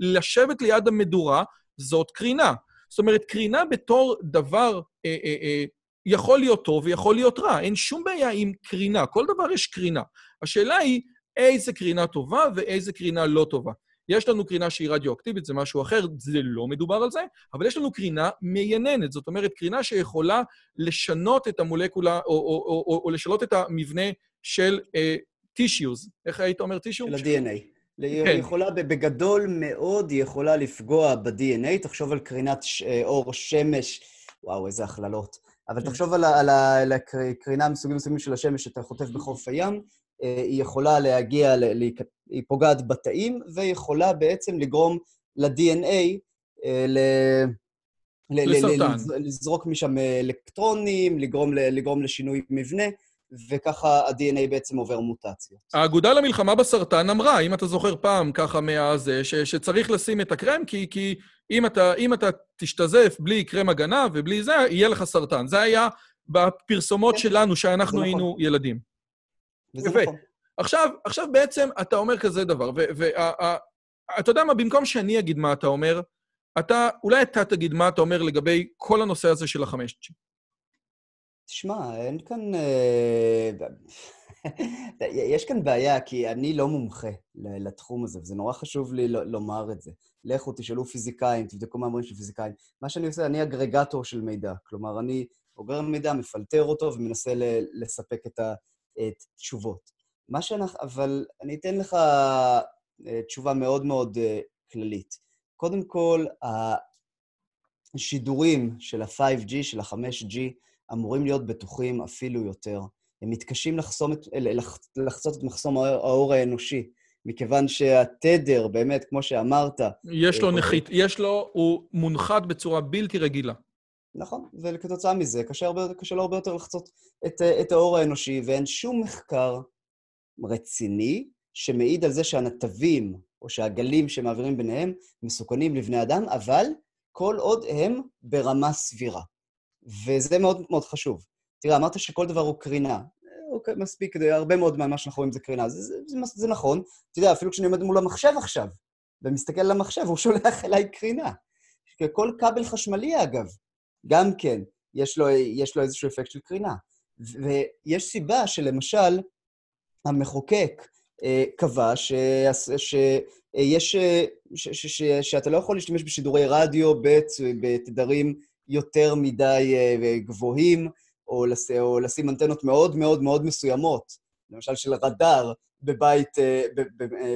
לשבת ליד המדורה, זאת קרינה. זאת אומרת, קרינה בתור דבר אה, אה, אה, יכול להיות טוב ויכול להיות רע. אין שום בעיה עם קרינה, כל דבר יש קרינה. השאלה היא איזה קרינה טובה ואיזה קרינה לא טובה. יש לנו קרינה שהיא רדיואקטיבית, זה משהו אחר, זה לא מדובר על זה, אבל יש לנו קרינה מייננת, זאת אומרת, קרינה שיכולה לשנות את המולקולה, או, או, או, או, או לשנות את המבנה של טישיוז. Uh, איך היית אומר טישיוז? של ה-DNA. היא כן. יכולה, בגדול מאוד, היא יכולה לפגוע ב-DNA. תחשוב על קרינת ש... אור שמש, וואו, איזה הכללות. אבל. תחשוב על, על, על הקרינה מסוגים מסוימים של השמש שאתה חוטף בחוף הים, היא יכולה להגיע. היא פוגעת בתאים, ויכולה בעצם לגרום ל-DNA ל... לסרטן. לזרוק משם אלקטרונים, לגרום, לגרום לשינוי מבנה, וככה ה-DNA בעצם עובר מוטציות. האגודה למלחמה בסרטן אמרה, אם אתה זוכר פעם, ככה מהזה, ש, שצריך לשים את הקרם, כי, כי אם, אתה, אם אתה תשתזף בלי קרם הגנה ובלי זה, יהיה לך סרטן. זה היה בפרסומות כן. שלנו, שאנחנו נכון. היינו ילדים. וזה ו- נכון. עכשיו, עכשיו בעצם אתה אומר כזה דבר, ואתה יודע מה, במקום שאני אגיד מה אתה אומר, אתה, אולי אתה תגיד מה אתה אומר לגבי כל הנושא הזה של החמש g תשמע, אין כאן... אה, יש כאן בעיה, כי אני לא מומחה לתחום הזה, וזה נורא חשוב לי לומר את זה. לכו, תשאלו פיזיקאים, תבדקו מאמרים של פיזיקאים. מה שאני עושה, אני אגרגטור של מידע. כלומר, אני אוגר מידע, מפלטר אותו ומנסה לספק את התשובות. מה שאנחנו... אבל אני אתן לך אה, תשובה מאוד מאוד אה, כללית. קודם כל, השידורים של ה-5G, של ה-5G, אמורים להיות בטוחים אפילו יותר. הם מתקשים לחסום את, לחצות את מחסום האור האנושי, מכיוון שהתדר, באמת, כמו שאמרת... יש לו אה, נחית, יש לו, הוא מונחת בצורה בלתי רגילה. נכון, וכתוצאה מזה קשה, הרבה, קשה לו הרבה יותר לחצות את, את האור האנושי, ואין שום מחקר רציני שמעיד על זה שהנתבים או שהגלים שמעבירים ביניהם מסוכנים לבני אדם, אבל כל עוד הם ברמה סבירה. וזה מאוד מאוד חשוב. תראה, אמרת שכל דבר הוא קרינה. אוקיי, מספיק, הרבה מאוד ממה שאנחנו רואים זה קרינה. זה, זה, זה, זה נכון. אתה יודע, אפילו כשאני עומד מול המחשב עכשיו, ומסתכל על המחשב, הוא שולח אליי קרינה. כל כבל חשמלי, אגב, גם כן, יש לו, יש לו איזשהו אפקט של קרינה. ויש סיבה שלמשל, המחוקק אה, קבע שיש... אה, שאתה לא יכול להשתמש בשידורי רדיו בתדרים יותר מדי אה, גבוהים, או, לש, או לשים אנטנות מאוד מאוד מאוד מסוימות, למשל של רדאר בבית,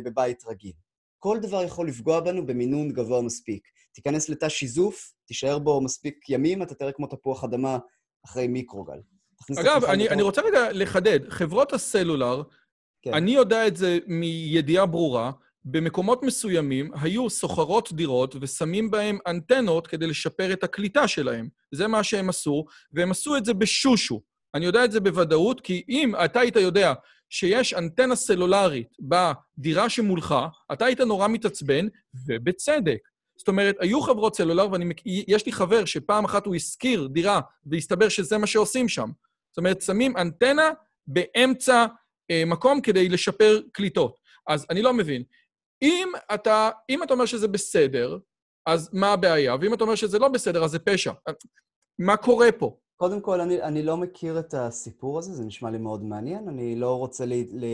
בבית רגיל. כל דבר יכול לפגוע בנו במינון גבוה מספיק. תיכנס לתא שיזוף, תישאר בו מספיק ימים, אתה תראה כמו תפוח אדמה אחרי מיקרוגל. אגב, אני, אני רוצה רגע לחדד. חברות הסלולר, כן. אני יודע את זה מידיעה ברורה, במקומות מסוימים היו סוחרות דירות ושמים בהם אנטנות כדי לשפר את הקליטה שלהם. זה מה שהם עשו, והם עשו את זה בשושו. אני יודע את זה בוודאות, כי אם אתה היית יודע שיש אנטנה סלולרית בדירה שמולך, אתה היית נורא מתעצבן, ובצדק. זאת אומרת, היו חברות סלולר, ויש לי חבר שפעם אחת הוא השכיר דירה, והסתבר שזה מה שעושים שם. זאת אומרת, שמים אנטנה באמצע אה, מקום כדי לשפר קליטות. אז אני לא מבין. אם אתה, אם אתה אומר שזה בסדר, אז מה הבעיה? ואם אתה אומר שזה לא בסדר, אז זה פשע. מה קורה פה? קודם כל, אני, אני לא מכיר את הסיפור הזה, זה נשמע לי מאוד מעניין. אני לא רוצה לה, לה,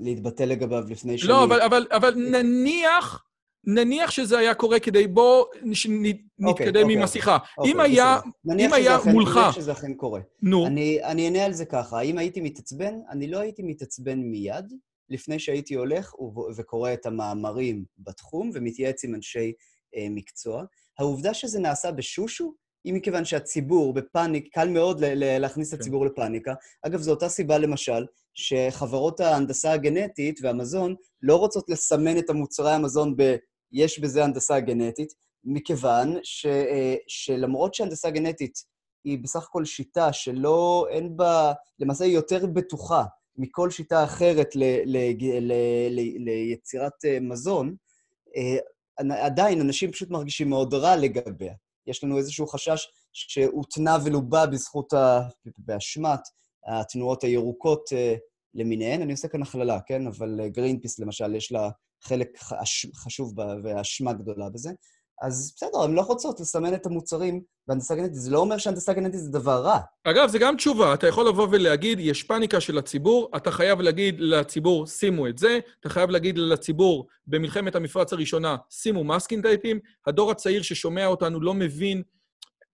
להתבטא לגביו לפני שאני... לא, אבל, אבל, אבל נניח, נניח שזה היה קורה כדי בוא נתקדם אוקיי, אוקיי, עם השיחה. אוקיי, אם היה, אם היה אכן, מולך... נניח שזה אכן קורה. נו. אני, אני אענה על זה ככה, האם הייתי מתעצבן? אני לא הייתי מתעצבן מיד, לפני שהייתי הולך וקורא את המאמרים בתחום ומתייעץ עם אנשי אה, מקצוע. העובדה שזה נעשה בשושו, היא מכיוון שהציבור בפאניק, קל מאוד להכניס את כן. הציבור לפאניקה. אגב, זו אותה סיבה, למשל, שחברות ההנדסה הגנטית והמזון לא רוצות לסמן את המוצרי המזון ב... יש בזה הנדסה גנטית, מכיוון ש, אה, שלמרות שהנדסה גנטית היא בסך הכל שיטה שלא, אין בה, למעשה היא יותר בטוחה מכל שיטה אחרת ליצירת אה, מזון, אה, עדיין אנשים פשוט מרגישים מאוד רע לגביה. יש לנו איזשהו חשש שהותנה ולובה בזכות, ה... באשמת התנועות הירוקות אה, למיניהן. אני עושה כאן הכללה, כן? אבל גרינפיס, למשל, יש לה חלק חשוב ואשמה גדולה בזה. אז בסדר, הן לא רוצות לסמן את המוצרים בהנדסה גנטית. זה לא אומר שהנדסה גנטית זה דבר רע. אגב, זה גם תשובה. אתה יכול לבוא ולהגיד, יש פאניקה של הציבור, אתה חייב להגיד לציבור, שימו את זה, אתה חייב להגיד לציבור, במלחמת המפרץ הראשונה, שימו מסקינג טייפים. הדור הצעיר ששומע אותנו לא מבין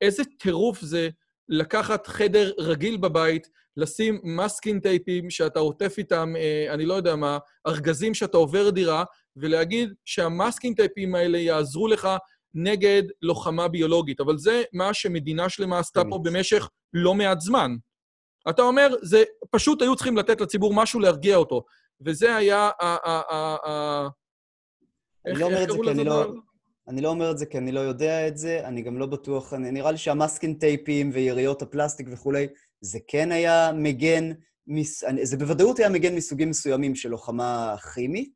איזה טירוף זה לקחת חדר רגיל בבית, לשים מסקינג טייפים שאתה עוטף איתם, אה, אני לא יודע מה, ארגזים שאתה עובר דירה, ולהגיד שהמסקינג טייפים האלה יעזרו לך נגד לוחמה ביולוגית, אבל זה מה שמדינה שלמה עשתה פה במשך לא מעט זמן. אתה אומר, זה פשוט היו צריכים לתת לציבור משהו להרגיע אותו, וזה היה ה... אני לא אומר את זה כי אני לא... אני לא אומר את זה כי אני לא יודע את זה, אני גם לא בטוח, אני, נראה לי שהמאסקין טייפים ויריות הפלסטיק וכולי, זה כן היה מגן, מס, זה בוודאות היה מגן מסוגים מסוימים של לוחמה כימית.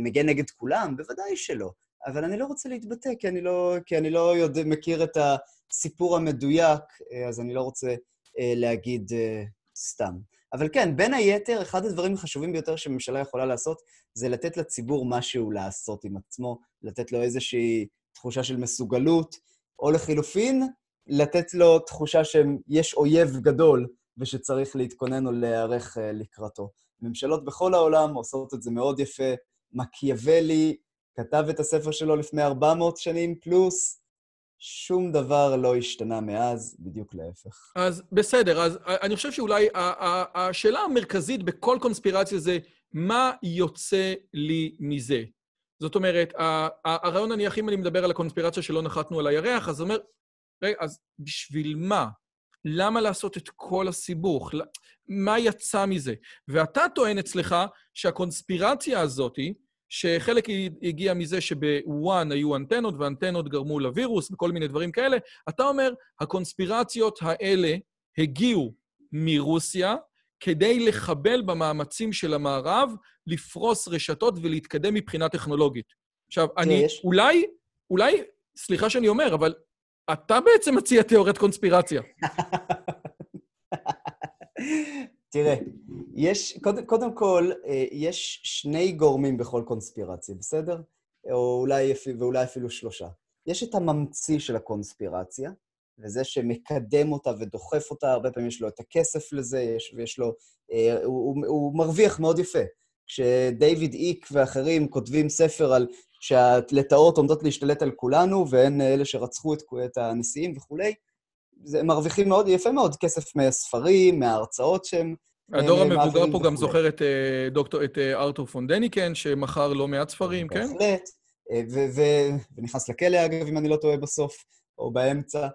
מגן נגד כולם? בוודאי שלא. אבל אני לא רוצה להתבטא, כי אני לא, כי אני לא יודע, מכיר את הסיפור המדויק, אז אני לא רוצה אה, להגיד אה, סתם. אבל כן, בין היתר, אחד הדברים החשובים ביותר שממשלה יכולה לעשות, זה לתת לציבור משהו לעשות עם עצמו, לתת לו איזושהי תחושה של מסוגלות, או לחילופין, לתת לו תחושה שיש אויב גדול ושצריך להתכונן או להיערך אה, לקראתו. ממשלות בכל העולם עושות את זה מאוד יפה. מקיאוולי כתב את הספר שלו לפני 400 שנים פלוס, שום דבר לא השתנה מאז, בדיוק להפך. אז בסדר, אז אני חושב שאולי השאלה המרכזית בכל קונספירציה זה מה יוצא לי מזה. זאת אומרת, הרעיון נניח, אם אני מדבר על הקונספירציה שלא נחתנו על הירח, אז אומר, רגע, אז בשביל מה? למה לעשות את כל הסיבוך? מה יצא מזה? ואתה טוען אצלך שהקונספירציה הזאתי, שחלק הגיע מזה שבוואן היו אנטנות, ואנטנות גרמו לווירוס וכל מיני דברים כאלה, אתה אומר, הקונספירציות האלה הגיעו מרוסיה כדי לחבל במאמצים של המערב לפרוס רשתות ולהתקדם מבחינה טכנולוגית. עכשיו, אני יש... אולי, אולי, סליחה שאני אומר, אבל אתה בעצם מציע תיאוריית קונספירציה. תראה, יש, קודם, קודם כל, אה, יש שני גורמים בכל קונספירציה, בסדר? או אולי, ואולי אפילו שלושה. יש את הממציא של הקונספירציה, וזה שמקדם אותה ודוחף אותה, הרבה פעמים יש לו את הכסף לזה, יש, ויש לו... אה, הוא, הוא, הוא מרוויח מאוד יפה. כשדייוויד איק ואחרים כותבים ספר על שהלטאות עומדות להשתלט על כולנו, והן אלה שרצחו את, את הנשיאים וכולי, הם מרוויחים מאוד, יפה מאוד כסף מהספרים, מההרצאות שהם... הדור המבוגר פה גם זוכר את אה, דוקטור, את אה, ארתור פונדניקן, שמכר לא מעט ספרים, כן? בהחלט. אה, ונכנס לכלא, אגב, אם אני לא טועה בסוף, או באמצע.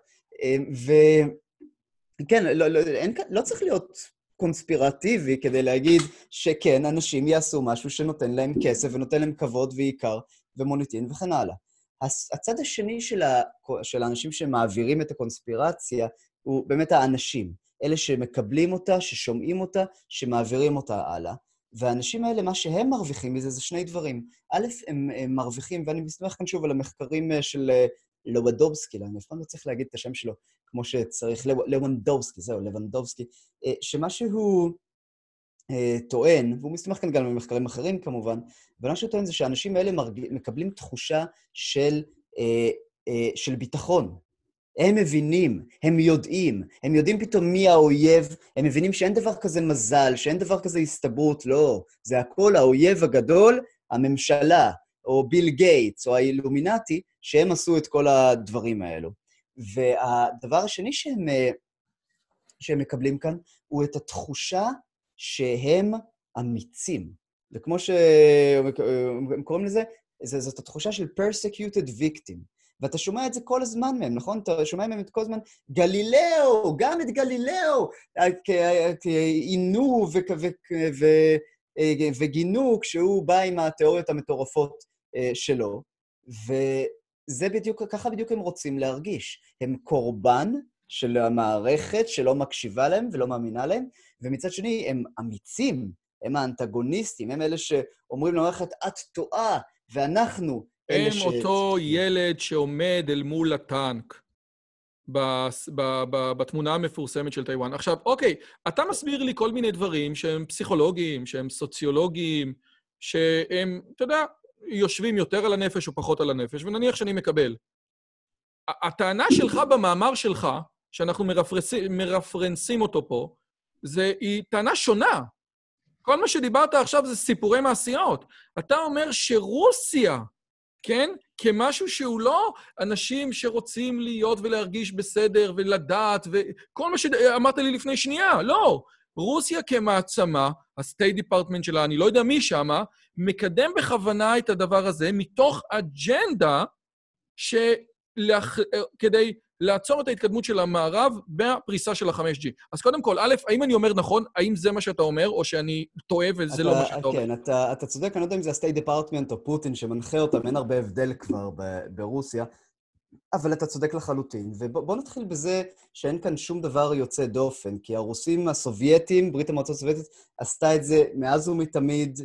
וכן, לא, לא, אין, לא צריך להיות קונספירטיבי כדי להגיד שכן, אנשים יעשו משהו שנותן להם כסף ונותן להם כבוד ועיקר ומוניטין וכן הלאה. הצד השני של, ה, של האנשים שמעבירים את הקונספירציה הוא באמת האנשים. אלה שמקבלים אותה, ששומעים אותה, שמעבירים אותה הלאה. והאנשים האלה, מה שהם מרוויחים מזה זה שני דברים. א', הם, הם מרוויחים, ואני מסתמך כאן שוב על המחקרים אה, של אה, לוודובסקי, אני אף פעם לא צריך להגיד את השם שלו כמו שצריך, לוונדובסקי, זהו, לוונדובסקי, אה, שמה שהוא טוען, והוא מסתמך כאן גם על מחקרים אחרים כמובן, אבל מה שהוא טוען זה שהאנשים האלה מרג... מקבלים תחושה של, של ביטחון, הם מבינים, הם יודעים, הם יודעים פתאום מי האויב, הם מבינים שאין דבר כזה מזל, שאין דבר כזה הסתברות, לא. זה הכל האויב הגדול, הממשלה, או ביל גייטס, או האילומינטי, שהם עשו את כל הדברים האלו. והדבר השני שהם, אה, שהם מקבלים כאן, הוא את התחושה שהם אמיצים. וכמו שהם קוראים לזה, זאת התחושה של persecuted victim. ואתה שומע את זה כל הזמן מהם, נכון? אתה שומע מהם את כל הזמן, גלילאו, גם את גלילאו, עינו וגינו כשהוא בא עם התיאוריות המטורפות אה, שלו. וזה בדיוק, ככה בדיוק הם רוצים להרגיש. הם קורבן של המערכת שלא מקשיבה להם ולא מאמינה להם, ומצד שני, הם אמיצים, הם האנטגוניסטים, הם אלה שאומרים למערכת, את טועה, ואנחנו הם ש... אותו ילד שעומד אל מול הטנק בתמונה המפורסמת של טיוואן. עכשיו, אוקיי, אתה מסביר לי כל מיני דברים שהם פסיכולוגיים, שהם סוציולוגיים, שהם, אתה יודע, יושבים יותר על הנפש או פחות על הנפש, ונניח שאני מקבל. הטענה שלך במאמר שלך, שאנחנו מרפרסים, מרפרנסים אותו פה, זה, היא טענה שונה. כל מה שדיברת עכשיו זה סיפורי מעשיות. אתה אומר שרוסיה כן? כמשהו שהוא לא אנשים שרוצים להיות ולהרגיש בסדר ולדעת וכל מה שאמרת לי לפני שנייה, לא. רוסיה כמעצמה, ה State Department שלה, אני לא יודע מי שמה, מקדם בכוונה את הדבר הזה מתוך אג'נדה שלח... כדי לעצור את ההתקדמות של המערב בפריסה של ה-5G. אז קודם כל, א', האם אני אומר נכון? האם זה מה שאתה אומר, או שאני טועה וזה אתה, לא מה שאתה אומר? כן, אתה, אתה צודק, אני לא יודע אם זה ה-State Department או פוטין שמנחה אותם, אין הרבה הבדל כבר ברוסיה, אבל אתה צודק לחלוטין. ובוא נתחיל בזה שאין כאן שום דבר יוצא דופן, כי הרוסים הסובייטים, ברית המועצות הסובייטית, עשתה את זה מאז ומתמיד,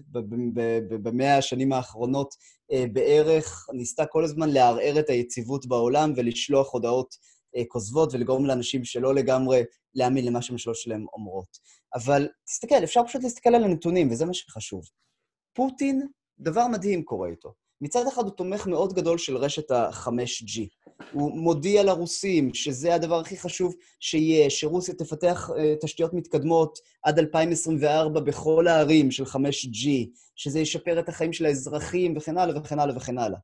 במאה השנים האחרונות אה, בערך, ניסתה כל הזמן לערער את היציבות בעולם ולשלוח הודעות אה, כוזבות ולגרום לאנשים שלא לגמרי להאמין למה שהממשלות שלהם אומרות. אבל תסתכל, אפשר פשוט להסתכל על הנתונים, וזה מה שחשוב. פוטין, דבר מדהים קורה איתו. מצד אחד הוא תומך מאוד גדול של רשת ה-5G. הוא מודיע לרוסים שזה הדבר הכי חשוב שיהיה, שרוסיה תפתח uh, תשתיות מתקדמות עד 2024 בכל הערים של 5G, שזה ישפר את החיים של האזרחים וכן הלאה וכן הלאה וכן הלאה.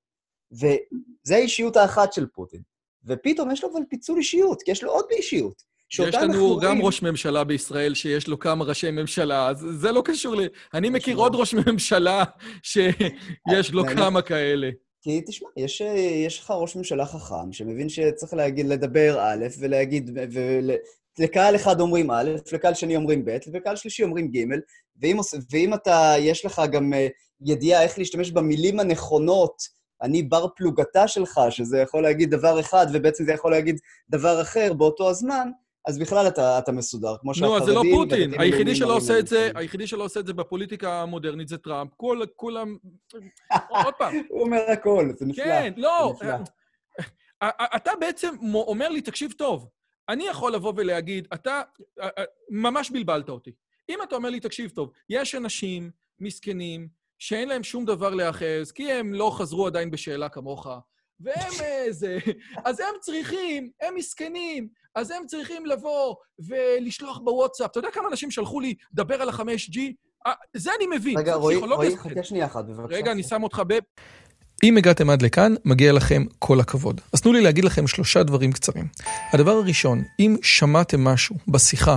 וזה האישיות האחת של פוטין. ופתאום יש לו אבל פיצול אישיות, כי יש לו עוד באישיות. יש לנו גם ראש ממשלה בישראל שיש לו כמה ראשי ממשלה, אז זה לא קשור ל... אני מכיר עוד ראש ממשלה שיש לו כמה כאלה. כי תשמע, יש, יש לך ראש ממשלה חכם שמבין שצריך להגיד, לדבר א', ולהגיד, ולקהל אחד אומרים א', לקהל שני אומרים ב', ולקהל שלישי אומרים ג', ואם, ואם אתה, יש לך גם אה, ידיעה איך להשתמש במילים הנכונות, אני בר פלוגתה שלך, שזה יכול להגיד דבר אחד, ובעצם זה יכול להגיד דבר אחר באותו הזמן, אז בכלל אתה, אתה מסודר, כמו שהחרדים... נו, אז זה לא פוטין. היחידי שלא עושה את זה, היחידי שלא עושה את זה בפוליטיקה המודרנית זה טראמפ. כל, כולם... עוד פעם. הוא אומר הכל, זה נפלא. כן, לא. אתה בעצם אומר לי, תקשיב טוב, אני יכול לבוא ולהגיד, אתה ממש בלבלת אותי. אם אתה אומר לי, תקשיב טוב, יש אנשים מסכנים שאין להם שום דבר להאחז, כי הם לא חזרו עדיין בשאלה כמוך, והם איזה... אז הם צריכים, הם מסכנים, אז הם צריכים לבוא ולשלוח בוואטסאפ. אתה יודע כמה אנשים שלחו לי, דבר על ה-5G? אה, זה אני מבין. רגע, רועי, רועי, חכה שנייה אחת, בבקשה. רגע, אני שם אותך ב... אם הגעתם עד לכאן, מגיע לכם כל הכבוד. אז תנו לי להגיד לכם שלושה דברים קצרים. הדבר הראשון, אם שמעתם משהו בשיחה